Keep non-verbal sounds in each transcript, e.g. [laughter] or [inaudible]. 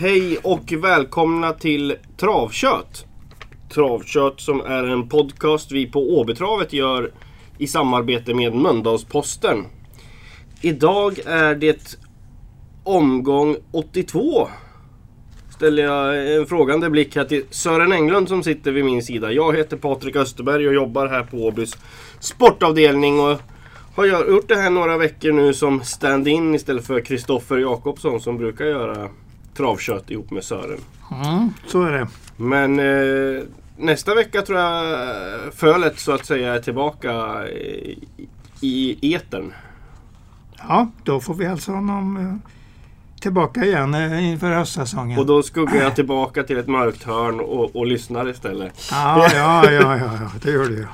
Hej och välkomna till Travkött. Travkött som är en podcast vi på Åbytravet gör i samarbete med Mölndalsposten. Idag är det omgång 82. Ställer jag en frågande blick här till Sören Englund som sitter vid min sida. Jag heter Patrik Österberg och jobbar här på Åbys sportavdelning och har gjort det här några veckor nu som stand-in istället för Kristoffer Jakobsson som brukar göra travkött ihop med Sören. Mm, så är det. Men eh, nästa vecka tror jag fölet så att säga är tillbaka i, i etern. Ja, då får vi hälsa honom eh, tillbaka igen eh, inför höstsäsongen. Och då skuggar jag tillbaka till ett mörkt hörn och, och lyssnar istället. Ja, ja, ja, ja, ja det gör du.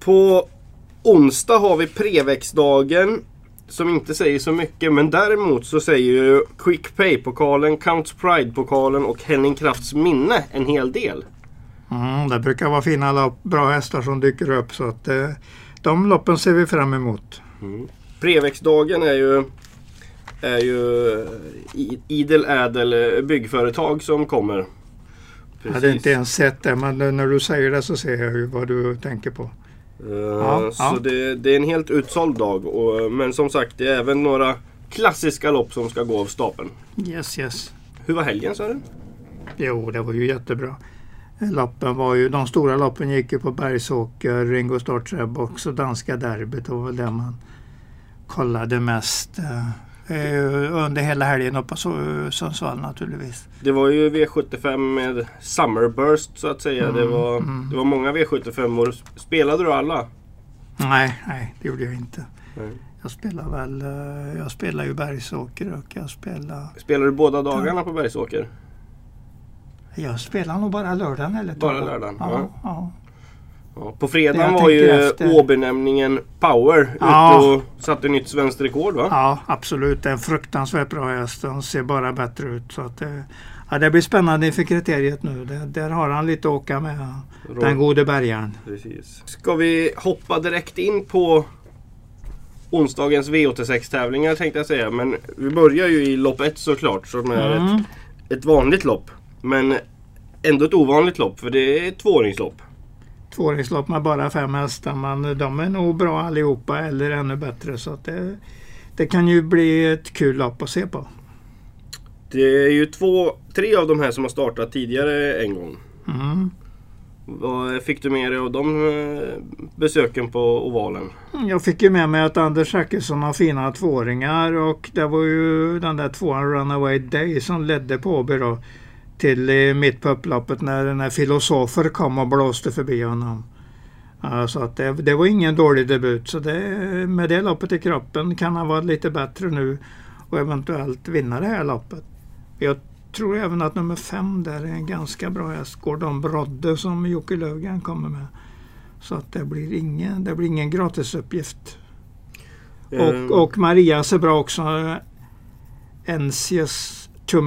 På onsdag har vi preväxtdagen som inte säger så mycket men däremot så säger ju Quick Pay-pokalen, Counts Pride-pokalen och Henning Krafts minne en hel del. Mm, det brukar vara fina lopp, bra hästar som dyker upp så att eh, de loppen ser vi fram emot. Mm. Preväxtdagen är ju är ju idel ädel byggföretag som kommer. Precis. Jag hade inte ens sett det men när du säger det så ser jag ju vad du tänker på. Uh, ja, så ja. Det, det, är en helt utsåld dag. Och, men som sagt, det är även några klassiska lopp som ska gå av stapeln. Yes, yes. Hur var helgen sa du? Jo, det var ju jättebra. Loppen var ju, de stora loppen gick ju på Bergsåker, Ringo Starts och Danska derbyt. Det var väl det man kollade mest. Eh, under hela helgen uppe på Sundsvall naturligtvis. Det var ju V75 med Summerburst så att säga. Mm, det, var, mm. det var många V75-or. Spelade du alla? Nej, nej det gjorde jag inte. Nej. Jag spelar väl, eh, jag spelar ju Bergsåker och jag spelar... Spelar du båda dagarna på Bergsåker? Jag spelar nog bara lördagen eller Bara lördagen? Ja, ja. ja. Ja, på fredagen var ju Åbenämningen Power ja. ute och satte nytt svenskt rekord va? Ja absolut. Det är en fruktansvärt bra häst. Den ser bara bättre ut. Så att det, ja, det blir spännande inför kriteriet nu. Det, där har han lite att åka med. Rå. Den gode bärgaren. Precis. Ska vi hoppa direkt in på onsdagens V86 tävlingar tänkte jag säga. Men vi börjar ju i lopp 1 såklart som är mm. ett, ett vanligt lopp. Men ändå ett ovanligt lopp för det är ett tvååringslopp tvååringslopp med bara fem hästar. Men de är nog bra allihopa eller ännu bättre. Så att det, det kan ju bli ett kul lopp att se på. Det är ju två, tre av de här som har startat tidigare en gång. Mm. Vad fick du med dig av de eh, besöken på ovalen? Jag fick ju med mig att Anders Zachrisson har fina tvååringar och det var ju den där tvåan Runaway Day som ledde på Åby då till mitt på upploppet när, när filosofer kom och blåste förbi honom. Så att det, det, var ingen dålig debut. Så det, med det loppet i kroppen kan han vara lite bättre nu och eventuellt vinna det här loppet. Jag tror även att nummer fem där är en ganska bra häst. Gordon Brodde som Jocke Löfgren kommer med. Så att det blir ingen, det blir ingen gratisuppgift. Mm. Och, och Maria ser bra också. Ensius Two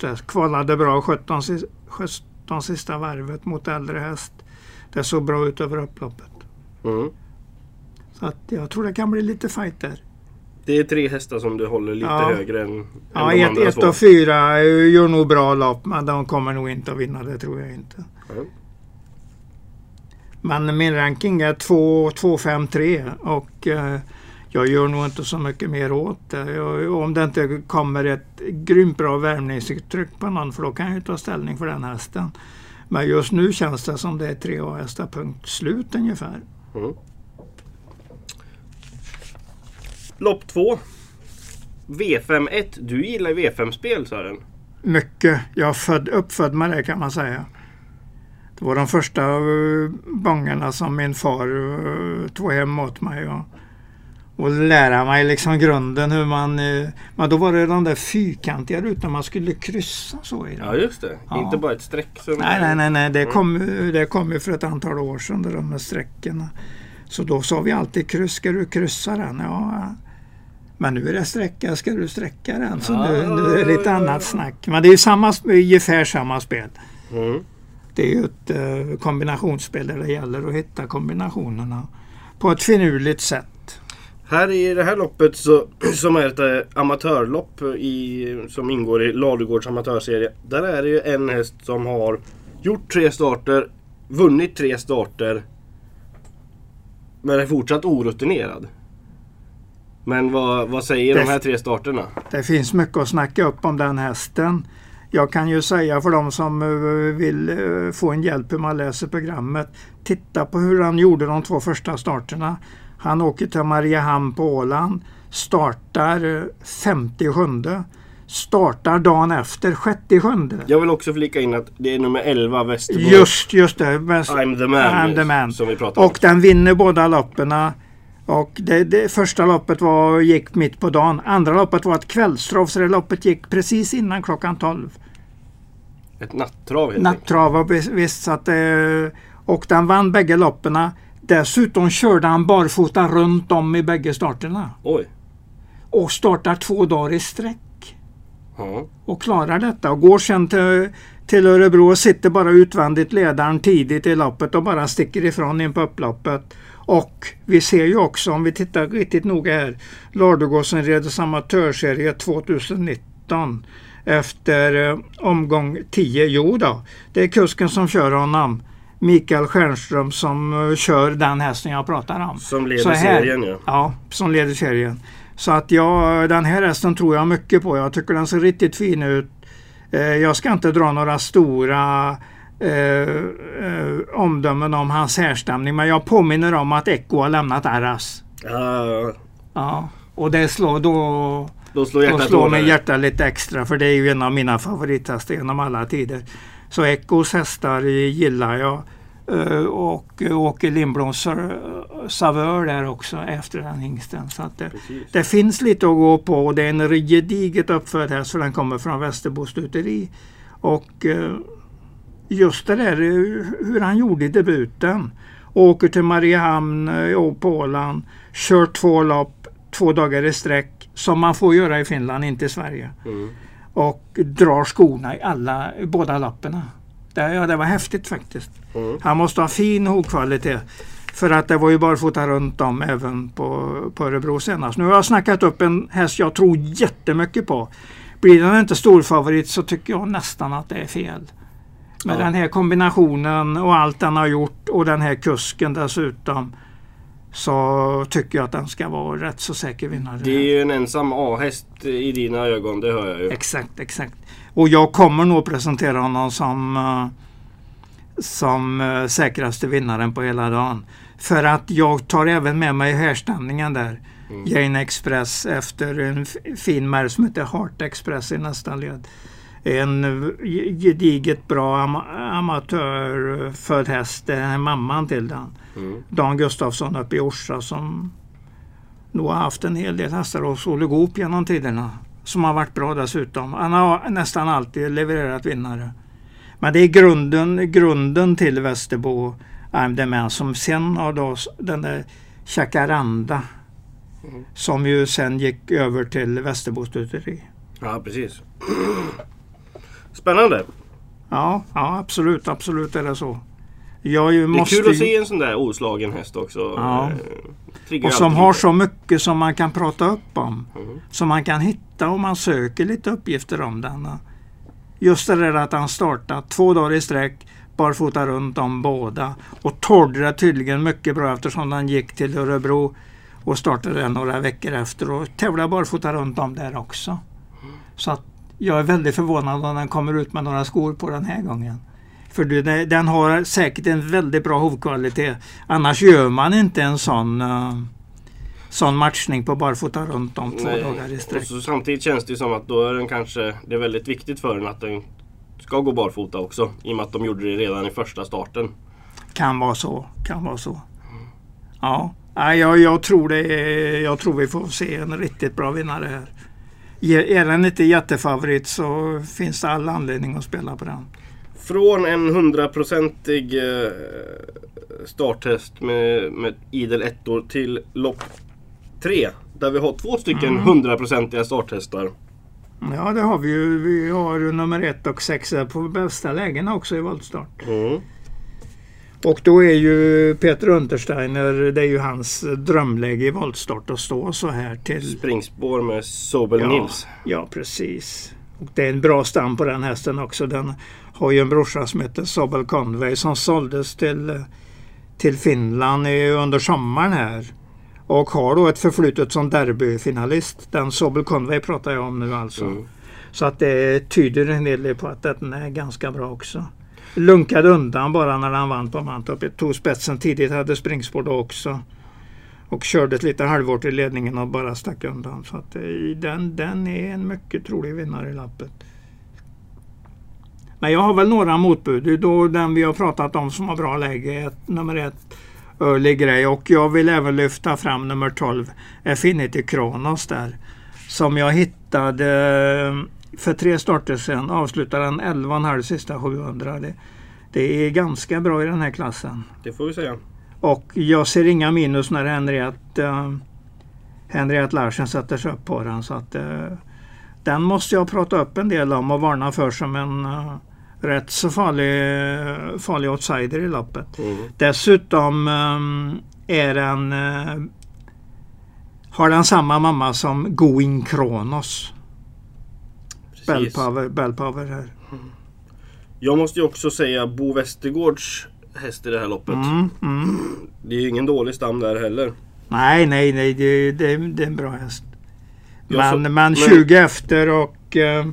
där. Kvalade bra 17, 17 sista varvet mot äldre häst. Det såg bra ut över upploppet. Mm. Så att jag tror det kan bli lite fight där. Det är tre hästar som du håller lite ja. högre än, Ja, än ett, ett och fyra gör nog bra lopp men de kommer nog inte att vinna det tror jag inte. Mm. Men min ranking är 2, 2, 5, 3 och eh, jag gör nog inte så mycket mer åt det. Jag, om det inte kommer ett grymt bra värmningstryck på någon för då kan jag ju ta ställning för den hästen. Men just nu känns det som det är tre A-hästar punkt slut ungefär. Mm. Lopp två. V51. Du gillar V5-spel Sören? Mycket. Jag är född, uppfödd med det kan man säga. Det var de första uh, gångerna som min far uh, tog hem åt mig. Och och lära mig liksom grunden hur man... Eh, men då var det de där fyrkantiga rutorna man skulle kryssa så i. Ja just det, ja. inte bara ett streck. Som nej, nej, nej, nej. Det, mm. kom, det kom ju för ett antal år sedan de där strecken. Så då sa vi alltid kryss, ska du kryssa den? Ja. Men nu är det sträcka, ska du sträcka den? Så nu, nu är det lite annat snack. Men det är samma, ungefär samma spel. Mm. Det är ju ett uh, kombinationsspel där det gäller att hitta kombinationerna på ett finurligt sätt. Här i det här loppet så, [clears throat] som är ett eh, amatörlopp i, som ingår i Ladugårds amatörserie. Där är det ju en häst som har gjort tre starter, vunnit tre starter. Men är fortsatt orutinerad. Men vad, vad säger Det- de här tre starterna? Det finns mycket att snacka upp om den hästen. Jag kan ju säga för de som eh, vill eh, få en hjälp hur man läser programmet. Titta på hur han gjorde de två första starterna. Han åker till Mariehamn på Åland. Startar eh, 57. Startar dagen efter 67. Jag vill också flika in att det är nummer 11 Västerbo. Just, just det. I'm the man. I'm the man. Som vi pratade om. Och den vinner båda loppen. Och det, det första loppet var, gick mitt på dagen. Andra loppet var ett kvällstrav så det loppet gick precis innan klockan 12. Ett nattrav helt. Nattrav och vis- visst så att det, Och den vann bägge loppen. Dessutom körde han barfota runt om i bägge starterna. Oj. Och startar två dagar i sträck. Ja. och klarar detta och går sen till, till Örebro och sitter bara utvändigt ledaren tidigt i loppet och bara sticker ifrån in på upploppet. Och vi ser ju också om vi tittar riktigt noga här. Lardugårdsenredets amatörserie 2019 efter eh, omgång 10. Jo då, det är kusken som kör honom. Mikael Stjernström som eh, kör den hästen jag pratar om. Som leder här- serien ja. Ja, som leder serien. Så att jag, den här hästen tror jag mycket på. Jag tycker den ser riktigt fin ut. Eh, jag ska inte dra några stora eh, eh, omdömen om hans härstamning men jag påminner om att Echo har lämnat Arras. ja. Ja, och det slår då, Då slår då slår mig hjärtat lite extra för det är ju en av mina favorithästar genom alla tider. Så Echos hästar gillar jag. Eh, och Åke Lindbloms eh, savör där också efter den hingsten. Så det, det finns lite att gå på och det är en gediget uppfödd häst för den kommer från Västerbo stuteri. Och eh, just det där eh, hur han gjorde i debuten. Åker till Mariehamn eh, på Åland. Kör två lopp, två dagar i sträck. Som man får göra i Finland, inte i Sverige. Mm. Och drar skorna i alla, båda loppen. Det, ja, det var häftigt faktiskt. Mm. Han måste ha fin hovkvalitet. För att det var ju barfota runt om även på, på Örebro senast. Nu har jag snackat upp en häst jag tror jättemycket på. Blir den inte storfavorit så tycker jag nästan att det är fel. Med Ja. den här kombinationen och allt den har gjort och den här kusken dessutom. Så tycker jag att den ska vara rätt så säker vinnare. Det är ju en ensam A-häst i dina ögon, det hör jag ju. Exakt, exakt. Och jag kommer nog presentera honom som, eh, som eh, säkraste vinnaren på hela dagen. För att jag tar även med mig härstämningen där. Mm. Jane Express efter en fin märg som heter Heart Express i nästa led. En gediget bra ama amatörfödd häst. Det är mamman till den. Mm. Dan Gustafsson uppe i Orsa som nog har haft en hel del hästar hos Olle Goop genom tiderna. Som har varit bra dessutom. Han har nästan alltid levererat vinnare. Men det är grunden, grunden till Västerbo I'm the man som sen har då den där Chacaranda. Mm. Som ju sen gick över till Västerbo stuteri. Ja, precis. [clears throat] [clears throat] Spännande. Ja, ja, absolut, absolut är det så. Jag ju Det är måste kul att se en sån där oslagen häst också. Ja. Eh, Och som har så mycket som man kan prata upp om. Mm. Som man kan hitta om man söker lite uppgifter om den. Just det där att han startat två dagar i sträck, barfota runt om båda. Och det tydligen mycket bra eftersom han gick till Örebro och startade några veckor efter och tävlade barfota runt om där också. Så att jag är väldigt förvånad om den kommer ut med några skor på den här gången. För du, den har säkert en väldigt bra hovkvalitet. Annars gör man inte en sån, eh, sån matchning på barfota runt om två Nej. dagar i Och sträck. så samtidigt känns det som att då är den kanske, det är väldigt viktigt för den att den ska gå barfota också. I och med att de gjorde det redan i första starten. Kan vara så. Kan vara så. Ja, jag, jag, tror det jag tror vi får se en riktigt bra vinnare här. Är den inte jättefavorit så finns det all anledning att spela på den. Från en hundraprocentig eh, starthäst med, med idel ettor till lopp tre. Där vi har två stycken Mm. hundraprocentiga starthästar. Ja, det har vi ju. Vi har nummer ett och sex här på bästa lägena också i voltstart. Mm. Och då är ju Peter Untersteiner, det är ju hans drömläge i voltstart att stå så här till... Springspår med Sobel Ja, Nils. ja precis. Och det är en bra stam på den hästen också. Den har ju en brorsa som heter Sobel Conway som såldes till, till Finland under sommaren här. Och har då ett förflutet som derbyfinalist. Den Sobel Conway pratar jag om nu alltså. Mm. Så att det tyder en hel del på att den är ganska bra också. Lunkade undan bara när han vann på Mantorp. Tog spetsen tidigt, hade springspår då också. Och körde ett lite halvår i ledningen och bara stack undan. Så att eh, den, den är en mycket trolig vinnare i lappet. Men jag har väl några motbud. Då den vi har pratat om som har bra läge är nummer ett Early Grey och jag vill även lyfta fram nummer 12 Affinity Kronos där. Som jag hittade eh, för tre starter sedan. Avslutade den 11,5 sista 700. Det, det är ganska bra i den här klassen. Det får vi säga. Och jag ser inga minus när Henriette, uh, Henriette Larsen sätter sig upp på den. Så att, eh, den måste jag prata upp en del om och varna för som en eh, rätt så farlig, farlig outsider i loppet. Mm. Dessutom eh, är den, har den samma mamma som Going Kronos. Bell. Power, Bell Power här. Jag måste ju också säga Bo Westergårds häst i det här loppet. Mm, mm. Det är ju ingen dålig stam där heller. Nej, nej, nej. Det, det, det är en bra häst. Men, så- men men- 20 efter och, eh,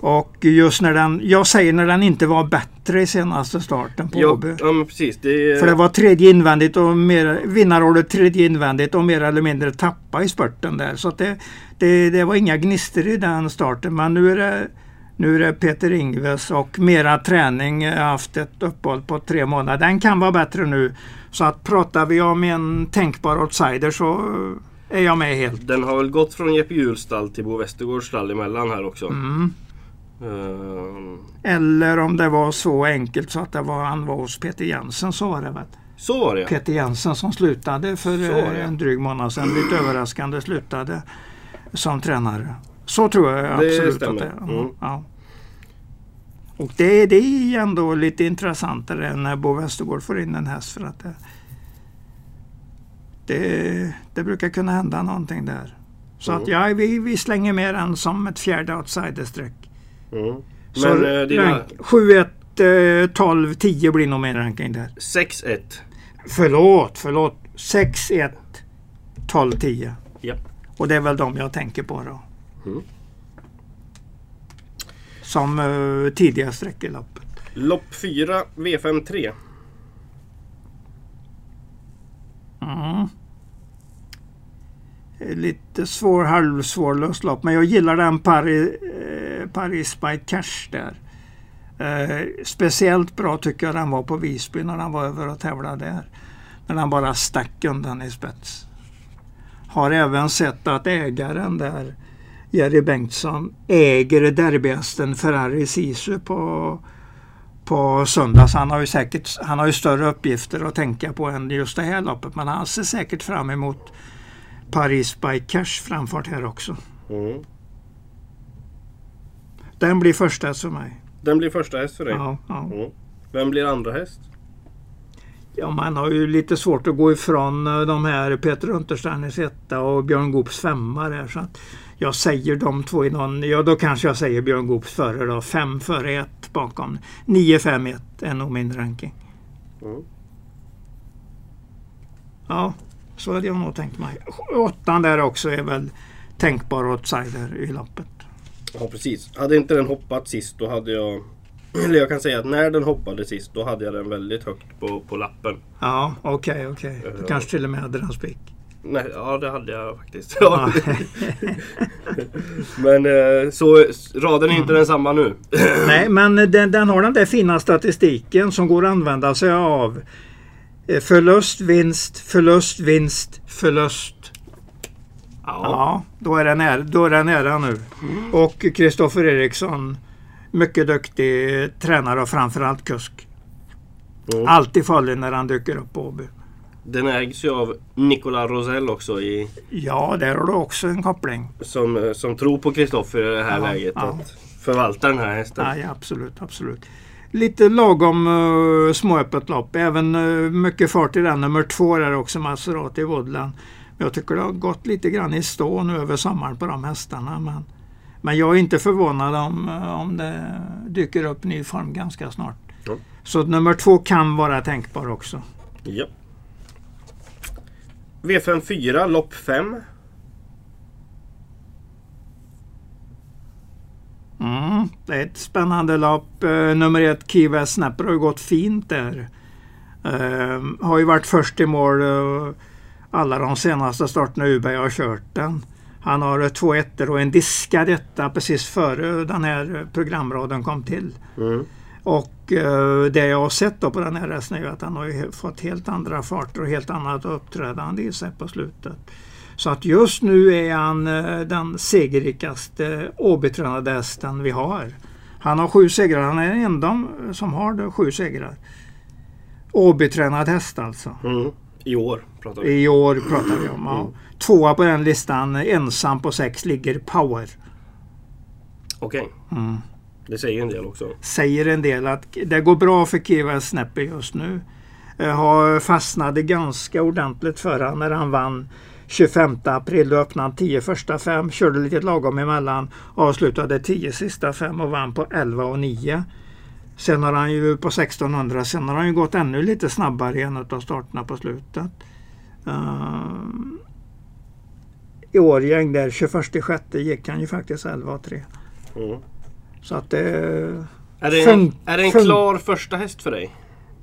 och just när den, jag säger när den inte var bättre i senaste starten på Ja, Åby. ja men precis. Det För det var tredje invändigt och mer, vinnarordet tredje invändigt och mer eller mindre tappa i spurten där. Så det, det, det var inga gnister i den starten. Men nu är det, nu är det Peter Ingves och mera träning. Jag har haft ett uppehåll på tre månader. Den kan vara bättre nu. Så att pratar vi om en tänkbar outsider så är jag med helt. Den har väl gått från Jeppe Juhls stall till Bo Westergårds stall emellan här också. Mm. Ehm, Eller om det var så enkelt så att det var, han var hos Peter Jensen så var det väl. så var det ja. Peter Jensen som slutade för det, eh, en dryg månad sedan. Lite överraskande slutade som tränare. Så tror jag absolut stämmer. att det är. Mm. Ja. Och det, det är ändå lite intressantare när Bo Westergård får in en häst för att det, det, det brukar kunna hända någonting där. Så Mm. att ja, vi, vi slänger med den som ett fjärde outsiderstreck. Mm. Så Men eh, dina rank, 7, 1, eh, 12, 10 blir nog min ranking där. 6-1. Förlåt, förlåt. 6, 1, 12, 10. Ja. Och det är väl de jag tänker på då. Mm. Som uh, tidiga streck i loppet. Lopp 4, V53. Mm. Lite svår, halvsvårlöst lopp. Men jag gillar den Paris, eh, Paris by Cash där. Eh, speciellt bra tycker jag den var på Visby när han var över och tävlade där. När han bara stack undan i spets. Har även sett att ägaren där, Jerry Bengtsson, äger derbyhästen Ferrari Sisu på, på söndag. Så han har ju säkert han har ju större uppgifter att tänka på än just det här loppet. Men han ser säkert fram emot Paris by Cash framfart här också. Mm. Den blir första för mig. Den blir första häst för dig. Ja, ja. Mm. Vem blir andra häst? ja, man har ju lite svårt att gå ifrån eh, de här Peter Untersteiners etta och Björn Goops femma där. Så att jag säger de två i någon, ja då kanske jag säger Björn Goops före då. Fem före ett bakom. 9, 5, 1 är nog min ranking. Mm. Ja, så hade jag nog tänkt mig. Åttan där också är väl tänkbar outsider i loppet. Ja precis. Hade inte den hoppat sist då hade jag... [clears throat] Eller jag kan säga att när den hoppade sist då hade jag den väldigt högt på, på lappen. Ja, okej, okej. Du Ja. kanske till och med hade den spik. Nej, ja det hade jag faktiskt. Ja. [laughs] Men eh, så raden är inte densamma nu. [clears throat] Nej, men den, den har den där fina statistiken som går att använda sig av. Eh, Förlust, vinst, förlust, vinst, förlust. Ja, då är den nära, då är den nära nu. Och Kristoffer Eriksson, mycket duktig tränare och framförallt kusk. Mm. Alltid farlig när han dyker upp på Åby. Den ägs ju av Nicola Rosell också i, Ja, där har du också en koppling. som, som tror på Kristoffer i det här Ja, läget. ja. Att förvalta den här hästen. Ja, ja, absolut, absolut. lite lagom uh, småöppet lopp. Även uh, mycket fart i den. Nummer två är också Maserati Woodland. Jag tycker det har gått lite grann i stå nu över sommaren på de hästarna. Men, men jag är inte förvånad om, om det dyker upp ny form ganska snart. Ja. Så nummer två kan vara tänkbar också. Ja. V54 lopp 5. Mm, det är ett spännande lopp. Uh, nummer ett, West Snapper, har ju gått fint där. Uh, har ju varit först i mål uh, alla de senaste starterna Uberg har kört den. Han har två ettor och en diskad etta precis före den här programraden kom till. Mm. Och eh, det jag har sett då på den här hästen är att han har fått helt andra farter och helt annat uppträdande i sig på slutet. Så att just nu är han eh, den segerrikaste Åbytränade hästen vi har. Han har sju segrar. Han är den enda som har det, sju segrar. Åbytränad häst alltså. Mm. I år pratar vi. I år pratar vi om. Ja. Mm. Tvåa på den listan, ensam på sex, ligger Power. Okej, Mm. det säger en del också. Säger en del att det går bra för Kiva Snapper just nu. Eh, Har fastnade ganska ordentligt för han när han vann 25 april. Då öppnade han 10 första fem, körde lite lagom emellan, avslutade 10 sista fem och vann på 11 och 9. Sen har han ju på 1600, sen har han ju gått ännu lite snabbare i en av starterna på slutet. Uh, I Årgäng där 21 sjätte gick han ju faktiskt 11 och 3. Mm. Så att det... Är det, en, är det en klar första häst för dig?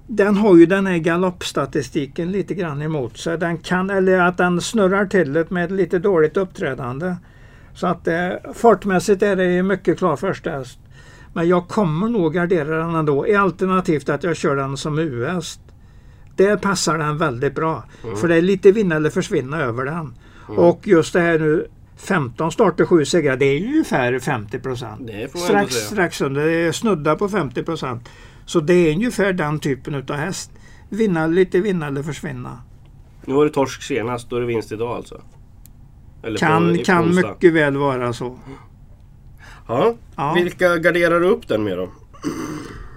Den har ju den här galoppstatistiken lite grann emot sig. Den kan, eller att den snurrar till det med lite dåligt uppträdande. Så att eh, fartmässigt är det mycket klar första häst. Men jag kommer nog gardera den ändå. I alternativt att jag kör den som U-häst. Där passar den väldigt bra. Mm. För det är lite vinna eller försvinna över den. Mm. Och just det här nu 15 starter, 7 segrar. Det är ju ungefär 50 procent. Strax, strax under. Det är snudda på 50 procent. Så det är ungefär den typen utav häst. Vinna, lite vinna eller försvinna. Nu var det torsk senast, då är det vinst idag alltså? Eller Kan, på, kan onsdag. mycket väl vara så. Ja. Ja. Vilka garderar du upp den med då?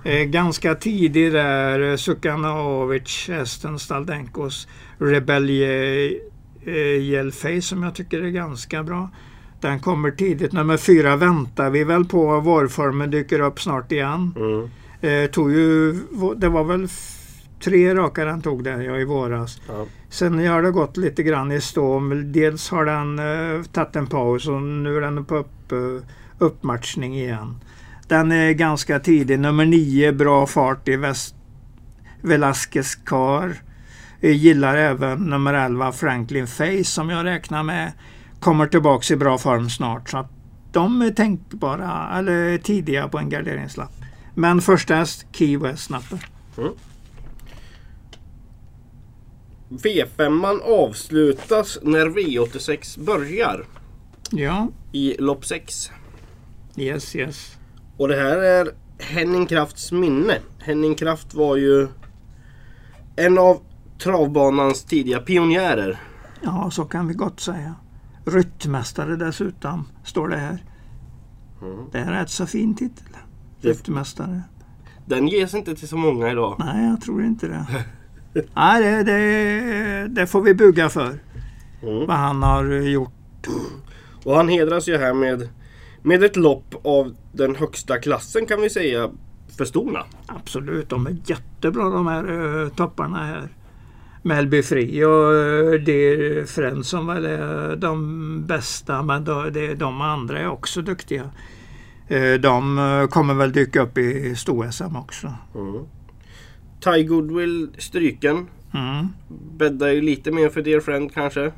Eh, ganska tidig där eh, Sukanovic, hästen Staldenkos Rebelliel Face som jag tycker är ganska bra. Den kommer tidigt. Nummer fyra väntar vi väl på. Vårformen dyker upp snart igen. Mm. Eh, tog ju, det var väl tre raka den tog där ja, i våras. Ja. Sen har det gått lite grann i stå. Dels har den eh, tagit en paus och nu är den på upp, eh, uppmatchning igen. Den är ganska tidig. Nummer nio, bra fart i Väst Velasquez Car. Jag gillar även nummer 11 Franklin Face som jag räknar med kommer tillbaks i bra form snart. Så att de är tänkbara, eller tidiga på en garderingslapp. Men först häst, Key West Snapper. V5 avslutas när V86 börjar Ja, i lopp 6. yes, yes. Och det här är Henning Krafts minne. Henning Kraft var ju en av travbanans tidiga pionjärer. Ja, så kan vi gott säga. Ryttmästare dessutom, står det här. Mm. Det är en rätt så fin titel. Ryttmästare. Den ges inte till så många idag. Nej, jag tror inte det. [laughs] Nej, det, det, det får vi bugga för. Mm. Vad han har gjort. Och han hedras ju här med, med ett lopp av den högsta klassen kan vi säga för storna. Absolut, de är jättebra de här uh, topparna här. Melby Fri och uh, det Friends som väl är de bästa men då, det, de andra är också duktiga. Eh, de eh, kommer väl dyka upp i sto-SM också. Mm. Ty Goodwill stryken. Mm. Bäddar ju lite mer för Dear Friend kanske.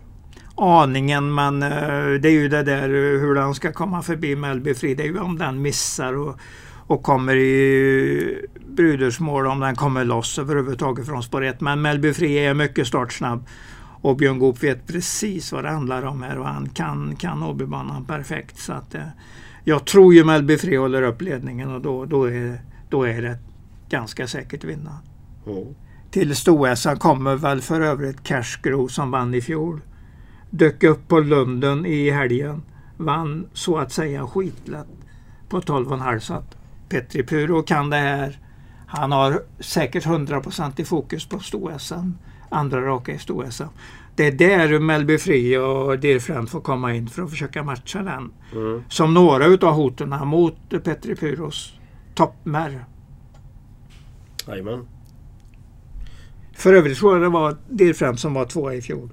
Aningen men eh, det är ju det där eh, hur den ska komma förbi Melby Fri. Det är ju om den missar och, och kommer i brudersmål om den kommer loss överhuvudtaget från spår 1. Men Melby Fri är mycket startsnabb. Och Björn Goop vet precis vad det handlar om här och han kan, kan Åbybanan perfekt. Så att, eh, jag tror ju Melby Fri håller upp ledningen och då, då, är, då är det ganska säkert vinna. Mm. Till Sto-SM kommer väl för övrigt Cashgrow som vann i fjol. Dök upp på Lunden i helgen. Vann så att säga skitlätt på 12,5 så att Petri Puro kan det här. Han har säkert 100% i fokus på sto-SM. Andra raka i sto-SM. Det är där Melby Free och Dirfrent får komma in för att försöka matcha den. Mm. Som några utav hoten mot Petri Puros toppmär. Jajamän. För övrigt tror jag det var Dirfrent som var tvåa i fjol.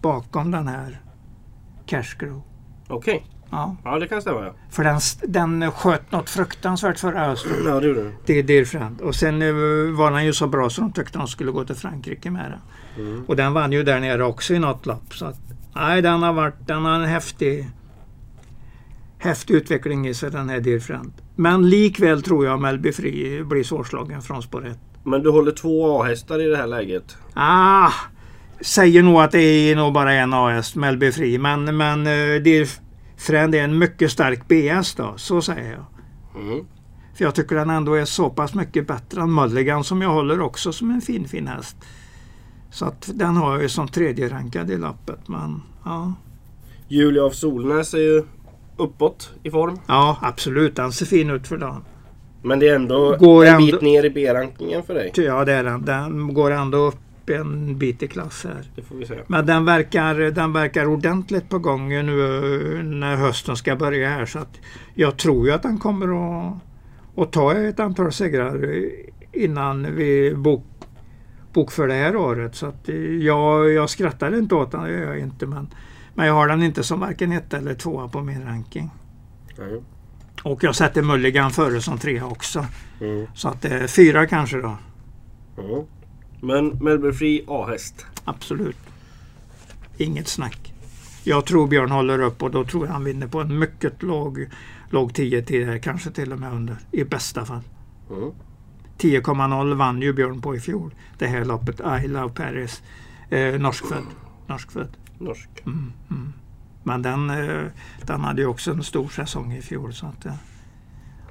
Bakom den här Cashgrow. Okej. Ja. Ja, det kan stämma ja. För den, den sköt något fruktansvärt förra hösten. Ja, det gjorde den. Det är Dirfrent. Och sen eh, var den ju så bra så de tyckte de skulle gå till Frankrike med den. Mm. Och den vann ju där nere också i något lopp. Så att, nej, den har varit den har en häftig, häftig utveckling i sig den här Dirfrent. Men likväl tror jag Melby Free blir svårslagen från spår 1. Men du håller två A-hästar i det här läget? Ah, säger nog att det är nog bara en AS, Melby Free. Men, men uh, Dirfrent är en mycket stark BS då, så säger jag. Mm. För jag tycker den ändå är så pass mycket bättre än Mulligan som jag håller också som en fin fin häst. Så att den har jag ju som tredje rankad i lappet. Men ja, Julia af Solnäs är ju uppåt i form. ja absolut den ser fin ut för dagen. Men det är ändå Går en ändå- bit ner i B-rankingen för dig. Ja det är den. Den går ändå upp en bit i klass här. Det får vi säga. Men den verkar, den verkar ordentligt på gång nu eh, när hösten ska börja här. Så att jag tror ju att den kommer att, att ta ett antal segrar eh, innan vi bok, bokför det här året. Så att eh, jag, jag skrattar inte åt den, det gör jag inte. Men, men jag har den inte som varken ett eller tvåa på min ranking. Nej. Och jag sätter Mulligan före som trea också. Mm. Så att det är fyra kanske då. Mm. Men Melbourne Free A-häst. Absolut. Inget snack. Jag tror Björn håller upp och då tror jag han vinner på en mycket låg, låg 10 till kanske till och med under. I bästa fall. Mm. 10,0 vann ju Björn på i fjol. Det här loppet. I Love Paris. Eh, norskfödd. Norskfödd. Norsk. Mm, mm. Men den, eh, den hade ju också en stor säsong i fjol. Så att, eh,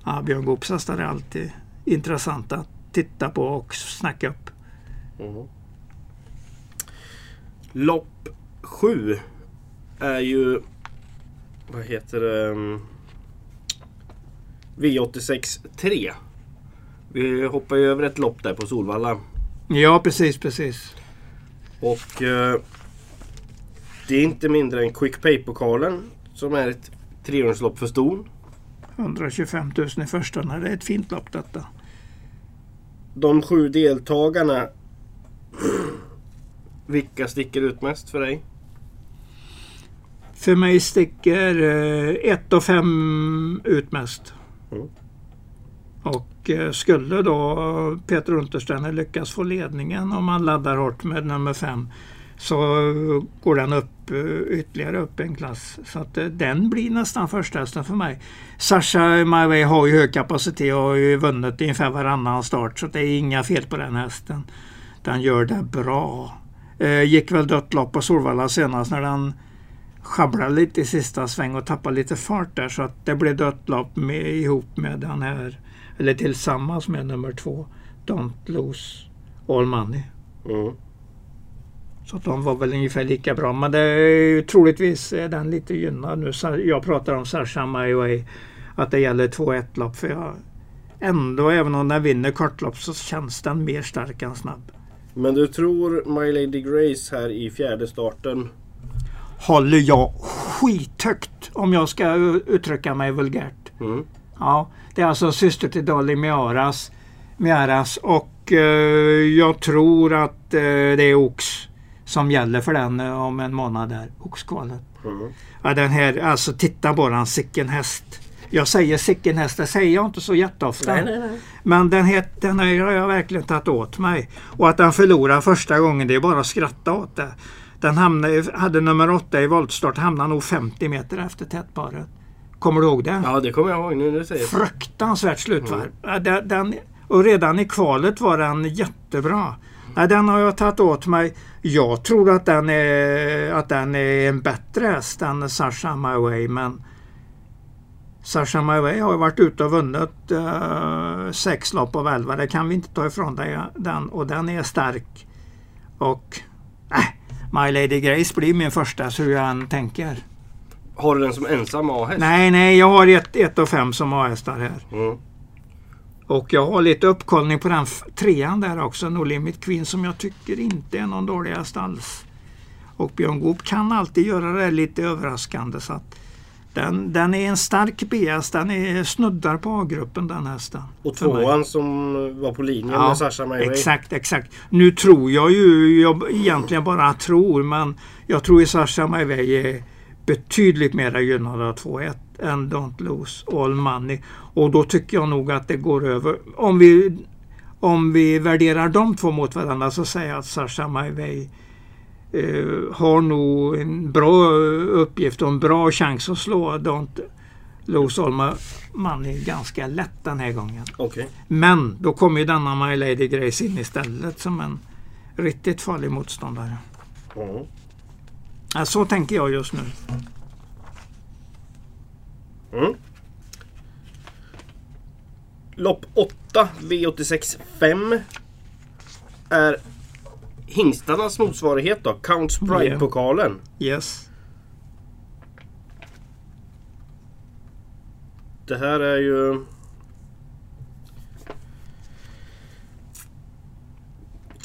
ja, Björn Goops hästar är alltid intressanta att titta på och snacka upp. Mm. Lopp 7 är ju... Vad heter det? mm, V86 3. Vi hoppar ju över ett lopp där på Solvalla. Ja, precis, precis. Och eh, det är inte mindre än Quick Pay-pokalen som är ett trehjulslopp för ston. 125 000 i första. Det är ett fint lopp detta. De sju deltagarna. [clears throat] Vilka sticker ut mest för dig? För mig sticker 1 och 5 ut mest. Mm. Och eh, skulle då Peter Untersteiner lyckas få ledningen om han laddar hårt med nummer 5 så går den upp eh, ytterligare upp en klass. Så att eh, den blir nästan första hästen för mig. Sasha My Way har ju hög kapacitet och har ju vunnit ungefär varannan start så det är inga fel på den hästen. Den gör det bra. Eh, gick väl dött lopp på Solvalla senast när den sjabblade lite i sista sväng och tappade lite fart där så att det blev dött lopp med, ihop med den här, eller tillsammans med nummer två, Don't Lose All Money. Mm. Så att de var väl ungefär lika bra. Men det är troligtvis är den lite gynnad nu. Jag pratar om Sasha My Way. Att det gäller 2-1 lopp. För jag ändå, även om den vinner kortlopp så känns den mer stark än snabb. Men du tror My Lady Grace här i fjärde starten. Håller jag skithögt om jag ska uttrycka mig vulgärt. Mm. Ja, det är alltså syster till Dolly Miaras, Miaras och eh, jag tror att eh, det är Ox som gäller för den eh, om en månad där. Oxkvalet. Mm. Ja, den här, alltså titta den, sicken häst. Jag säger sicken häst, det säger jag inte så jätteofta. Nej, nej, nej. Men den, het, den här har jag verkligen tagit åt mig. Och att den förlorade första gången, det är bara att skratta åt det. Den hamnade, hade nummer åtta i voltstart, hamnade nog 50 meter efter tätparet. Kommer du ihåg det? Ja, det kommer jag ihåg nu du säger. Fruktansvärt slutvarv. Ja, Den, den, och redan i kvalet var den jättebra. Den har jag tagit åt mig. Jag tror att den är, att den är en bättre häst än Sasha My Way. Men Sasha Way har varit ute och vunnit eh, sex lopp av elva. Det kan vi inte ta ifrån dig, den. Och den är stark. Och äh, My Lady Grace blir min första så hur jag än tänker. Har du den som ensam A-häst? Nej, nej, jag har ett, ett och fem som A-hästar här. Mm. Och jag har lite uppkollning på den trean där också, No Limit Queen, som jag tycker inte är någon dålig häst alls. Och Björn Goop kan alltid göra det lite överraskande. Så att den, den är en stark B-häst, den är snuddar på A-gruppen den hästen. Och tvåan som var på linjen med Sasha My Way. Exakt, exakt. Nu tror jag ju, jag egentligen bara tror, men jag tror ju Sasha My Way är betydligt mer gynnad av 2-1 än Don't Lose All Money. Och då tycker jag nog att det går över. Om vi, om vi värderar de två mot varandra så säger jag att Sasha My Way eh, har nog en bra uppgift och en bra chans att slå Don't Lose All Money ganska lätt den här gången. Okej. Men då kommer ju denna My Lady Grace in istället som en riktigt farlig motståndare. Mm. Ja, så tänker jag just nu. Mm. Lopp 8, V86 5. Är hingstarnas motsvarighet då, Count Pride-pokalen. Yes. Det här är ju...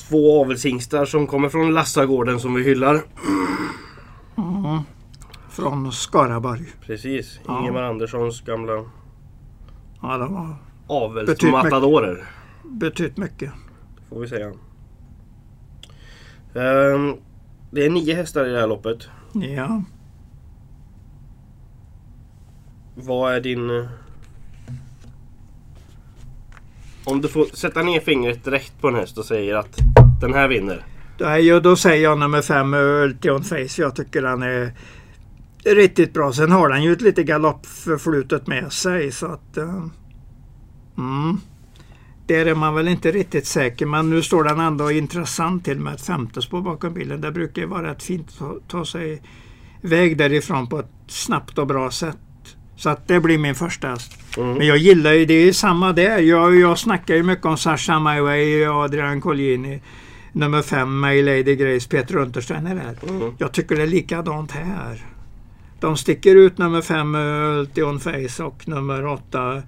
Två avelshingstar som kommer från Lassagården som vi hyllar. Från Skaraborg. Precis, Ja. Ingemar Anderssons gamla Ja, de har avelsmatadorer. betytt mycket. Får vi säga. Ehm, det är nio hästar i det här loppet. Ja. Vad är din... eh, Om du får sätta ner fingret direkt på en häst och säger att den här vinner. Ju, då säger jag nummer fem, Ultion Face. Jag tycker han är riktigt bra. Sen har han ju ett lite galoppförflutet med sig. Så att, eh, mm. Där är man väl inte riktigt säker. Men nu står den ändå intressant till med ett femte spår bakom bilen. Det brukar vara rätt fint att ta, sig iväg därifrån på ett snabbt och bra sätt. Så att det blir min första häst. Mm. Men jag gillar ju, det är samma där. Jag, jag snackar ju mycket om Sasha My Way, Adrian Colgjini, nummer fem, My Lady Grace, Peter Untersteiner här. Mm. Jag tycker det är likadant här. De sticker ut nummer fem, Ultion Face och nummer åtta,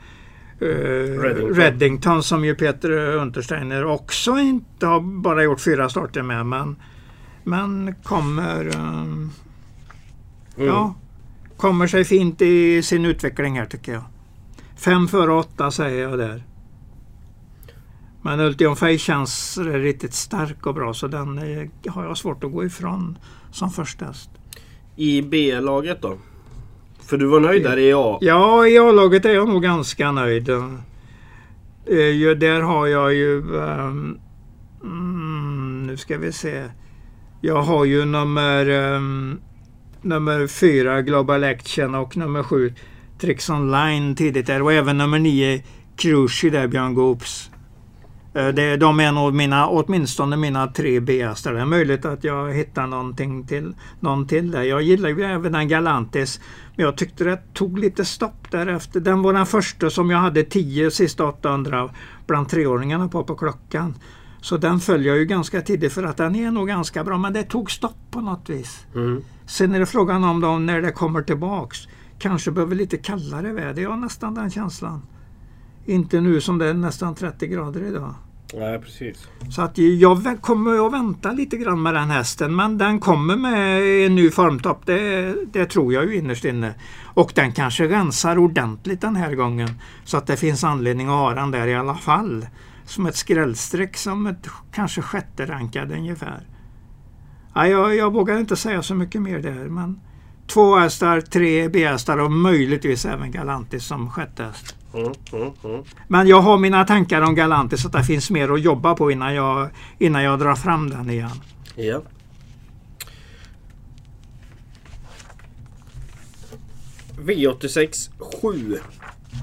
eh, Reddington. Reddington som ju Peter Untersteiner också inte har bara gjort fyra starter med. Men, men kommer, eh, Mm. ja, kommer sig fint i sin utveckling här tycker jag. Fem före åtta säger jag där. Men Ultion Face känns riktigt stark och bra så den eh, har jag svårt att gå ifrån som första häst. I B-laget då? För du var nöjd där i A. Ja, i A-laget är jag nog ganska nöjd. Eh, där har jag ju... Um, nu ska vi se. Jag har ju nummer, um, nummer fyra Global Action och nummer sju Tricks Online tidigt där och även nummer nio Cruci där Björn Goops. Eh, Det, de är nog mina, åtminstone mina tre B-hästar. Det är möjligt att jag hittar någonting till, någon till där. Jag gillar ju även den Galantis. Men jag tyckte det tog lite stopp därefter. Den var den första som jag hade 10 sista 800 bland treåringarna på på klockan. Så den följer jag ju ganska tidigt för att den är nog ganska bra. Men det tog stopp på något vis. Mm. Sen är det frågan om de, när det kommer tillbaks. Kanske behöver lite kallare väder. Jag har nästan den känslan. Inte nu som det är nästan 30 grader idag. Nej, precis. Så att jag kommer att vänta lite grann med den hästen. Men den kommer med en ny formtopp. Det, det tror jag ju innerst inne. Och den kanske rensar ordentligt den här gången. Så att det finns anledning att ha den där i alla fall. Som ett skrällstreck som ett kanske sjätte rankad ungefär. Ja, jag, jag vågar inte säga så mycket mer där. Men två hästar, tre B-hästar och möjligtvis även Galantis som sjätte häst. Mm, mm, mm. Men jag har mina tankar om Galantis så att det finns mer att jobba på innan jag, innan jag drar fram den igen. Ja. V86 7.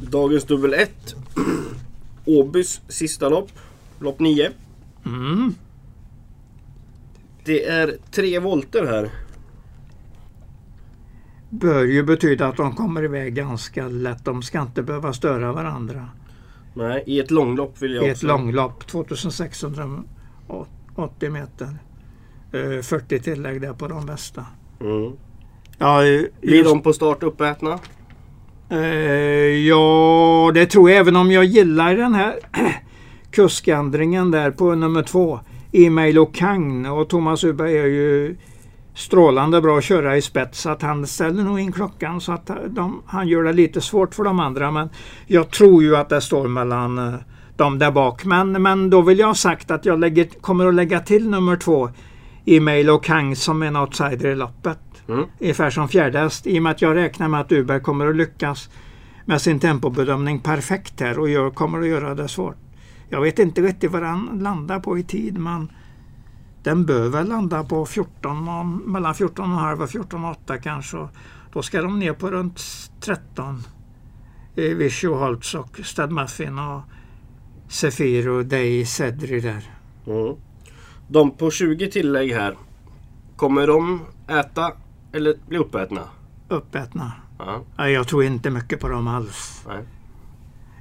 Dagens dubbel 1. [clears throat] Åbys sista lopp. Lopp 9. Mm. Det är tre volter här. Bör ju betyda att de kommer iväg ganska lätt. De ska inte behöva störa varandra. Nej, i ett långlopp vill jag I ett också. långlopp, 2680 meter. Eh, 40 tillägg där på de bästa. Mm. Ja, eh, Blir just, de på start uppätna? Eh, ja, det tror jag även om jag gillar den här [clears throat] kuskändringen där på nummer två. Email och Kang och Thomas Uberg är ju strålande bra att köra i spets så att han ställer nog in klockan så att de, han gör det lite svårt för de andra. Men jag tror ju att det står mellan eh, dem där bak. Men, men då vill jag ha sagt att jag lägger, kommer att lägga till nummer två Email och Kang som en outsider i loppet. Mm. Ungefär som fjärde häst. I och med att jag räknar med att Uberg kommer att lyckas med sin tempobedömning perfekt här och jag kommer att göra det svårt. Jag vet inte riktigt vad han landar på i tid men den bör väl landa på 14, mellan 14,5 och 14,8 kanske. Då ska de ner på runt 13. Vishy Holtz och Stad Muffin och Sefir och Day Cedri där. Mm. De på 20 tillägg här. Kommer de äta eller bli uppätna? Uppätna. Ja. Jag tror inte mycket på dem alls. Nej.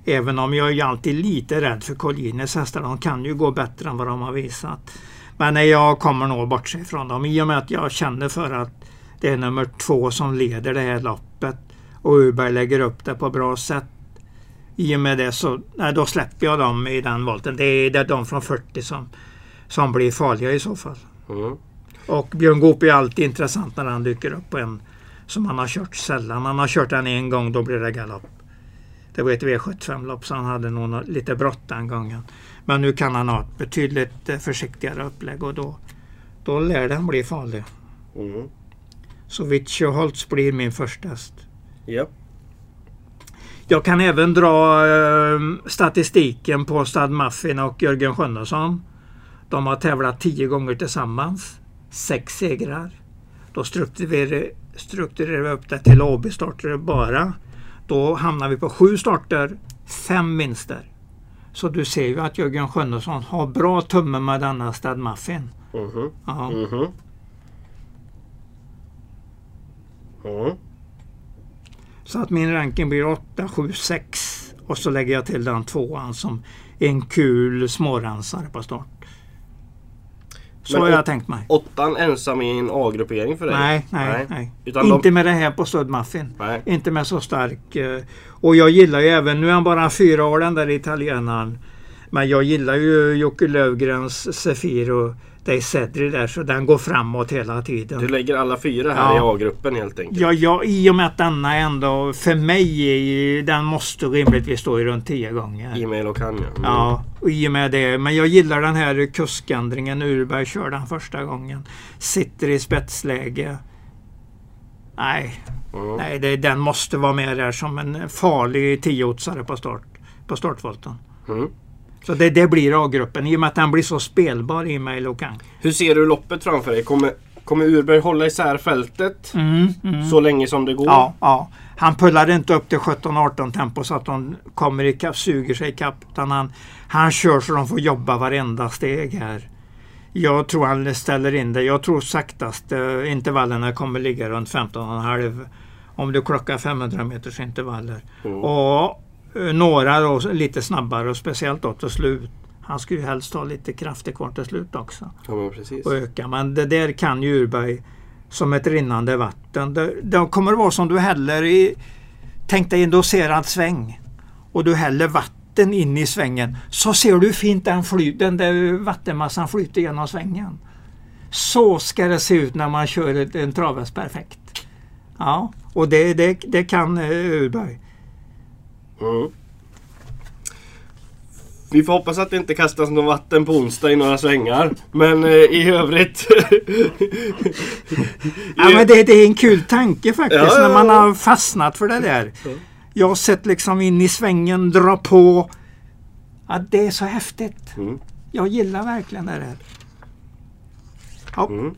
Även om jag är alltid lite rädd för Collines hästar. De kan ju gå bättre än vad de har visat. Men jag kommer nog bortse ifrån dem i och med att jag känner för att det är nummer två som leder det här loppet. Och Uberg lägger upp det på bra sätt. I och med det så nej, då släpper jag dem i den volten. Det är, det är de från 40 som, som blir farliga i så fall. Mm. Och Björn Goop är alltid intressant när han dyker upp på en som han har kört sällan. Han har kört den en gång, då blir det galopp. Det var ett V75-lopp så han hade nog lite brått den gången. Men nu kan han ha ett betydligt eh, försiktigare upplägg och då, då lär den bli farlig. Mm. Så Holtz blir min första häst. Ja. Jag kan även dra eh, statistiken på Stad Muffin och Jörgen Sjunnesson. De har tävlat tio gånger tillsammans. Sex segrar. Då strukturerar, strukturerar vi upp det till AB-starter bara. Då hamnar vi på sju starter, fem vinster. Så du ser ju att Jörgen Sjunnesson har bra tumme med denna Stad Muffin. Mm -hmm. ja. Mm -hmm. Mm. Så att min ranking blir 8, 7, 6 och så lägger jag till den tvåan som en kul smårensare på start. Så har jag tänkt mig. Åttan ensam i en A-gruppering för dig? Nej, nej, nej. nej. Inte de... med det här på Stödmuffin. Inte med så stark. Eh, och jag gillar ju även, nu är han bara fyra år den där italienaren. Men jag gillar ju Jocke Lövgrens Sefiro Day Cedri där så den går framåt hela tiden. Du lägger alla fyra här ja. i A-gruppen helt enkelt? Ja, ja, i och med att denna ändå för mig den måste rimligtvis stå i runt tio gånger. E-mail och kan ja. Mm. Ja, och i och med det. Men jag gillar den här kuskändringen. Urberg kör den första gången. Sitter i spetsläge. Nej, mm. nej det, den måste vara med där som en farlig tiotsare på start. På startvolten. Mm. Så det, det blir A-gruppen i och med att den blir så spelbar i mig Lokan. Hur ser du loppet framför dig? Kommer, kommer Urberg hålla isär fältet mm, mm. så länge som det går? Ja, ja. Han pullar inte upp till 17-18 tempo så att de kommer ikapp, suger sig ikapp. Utan han, han kör så de får jobba varenda steg här. Jag tror han ställer in det. Jag tror saktast uh, intervallerna kommer ligga runt 15,5 om du klockar 500 meters intervaller. Mm. Och Eh, några då lite snabbare och speciellt då till slut. Han skulle ju helst ha lite krafter kvar till slut också. Ja, men precis. Och öka. Men det där kan ju Urberg som ett rinnande vatten. Det, det kommer vara som du häller i Tänk dig en doserad sväng. Och du häller vatten in i svängen. Så ser du hur fint den, fly, den där vattenmassan flyter genom svängen. Så ska det se ut när man kör en travhäst perfekt. Ja, och det, det, det kan uh, Urberg. Mm. Vi får hoppas att det inte kastas något vatten på onsdag i några svängar. Men eh, i övrigt... [laughs] ja, men det, det, är en kul tanke faktiskt ja, ja, när man har fastnat för det där. Jag har sett liksom in i svängen, dra på. Ja, det är så häftigt. Mm. Jag gillar verkligen det där. Ja. Mm.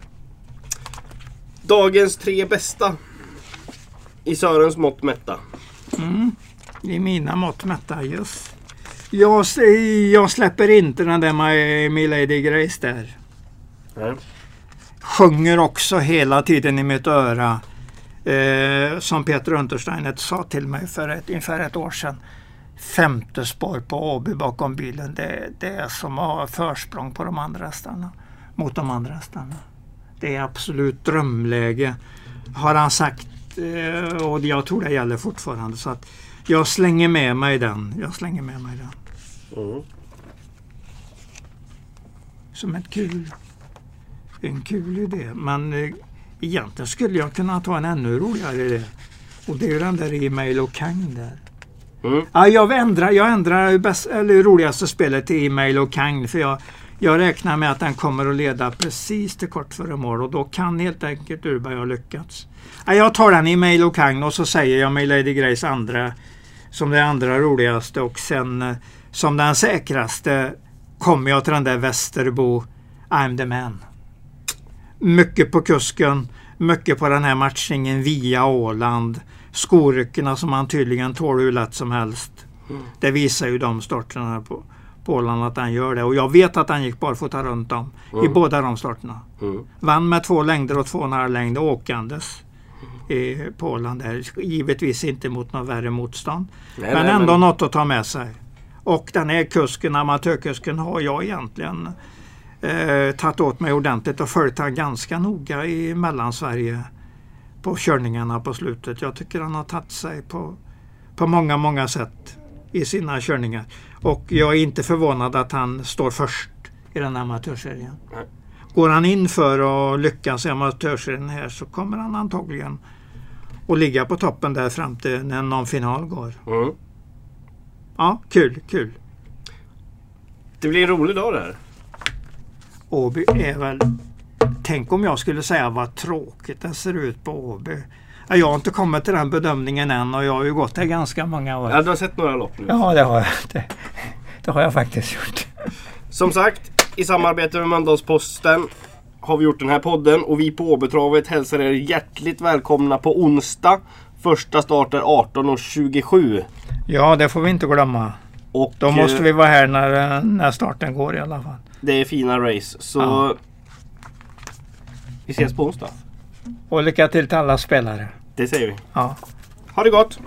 Dagens tre bästa. I Sörens mått mätta. Mm i mina mått mätta. Just. Jag, jag släpper inte den där med Milady Grace där. Nej. Sjunger också hela tiden i mitt öra. Eh, som Peter Untersteiner sa till mig för ett, ungefär ett år sedan. Femte spår på AB bakom bilen. Det, det är som att ha försprång på de andra hästarna. Mot de andra hästarna. Det är absolut drömläge. Har han sagt eh, och jag tror det gäller fortfarande. Så att jag slänger med mig den. Jag slänger med mig den. Mm. Som ett kul, en kul idé. Men eh, egentligen skulle jag kunna ta en ännu roligare idé. Och det är ju den där e-mail och Kang där. Mm. Ja, jag ändrar, jag ändrar bäst, eller roligaste spelet till e-mail och Kang. För jag, jag räknar med att den kommer att leda precis till kort före mål och då kan helt enkelt Urberg ha lyckats. Ja, jag tar den e-mail och Kang och så säger jag med Lady Grace andra som det andra roligaste och sen eh, som den säkraste kommer jag till den där Västerbo I'm the man. Mycket på kusken, mycket på den här matchningen via Åland. Skoryckorna som han tydligen tål hur lätt som helst. Mm. Det visar ju de starterna på, på Åland att han gör det. Och jag vet att han gick barfota runt om i Mm. båda de starterna. Mm. Vann med två längder och två och en halv längd åkandes i, Åland. Där. Givetvis inte mot något värre motstånd. Nej, men nej, ändå något att ta med sig. Och den här kusken, amatörkusken, har jag egentligen eh, tagit åt mig ordentligt och följt han ganska noga i Mellansverige på körningarna på slutet. Jag tycker han har tagit sig på, på många, många sätt i sina körningar. Och jag är inte förvånad att han står först i den här amatörserien. Nej. Går han in för att lyckas i amatörserien här så kommer han antagligen att ligga på toppen där fram till när någon final går. Mm. Ja, kul, kul. Det blir en rolig dag det här. Åby är väl... Tänk om jag skulle säga vad tråkigt det ser ut på Åby. Ja, Jag har inte kommit till den bedömningen än och jag har ju gått där ganska många år. Ja, du har sett några lopp nu. Ja, det har jag. Det, det har jag faktiskt gjort. Som sagt, i samarbete med Mölndalsposten har vi gjort den här podden och vi på Åbytravet hälsar er hjärtligt välkomna på onsdag. Första start är 18.27. Ja, det får vi inte glömma. Och Då måste vi vara här när, när starten går i alla fall. det är fina race. Så Ja. vi ses på onsdag. Och lycka till till alla spelare. Det säger vi. Ja. Ha det gott!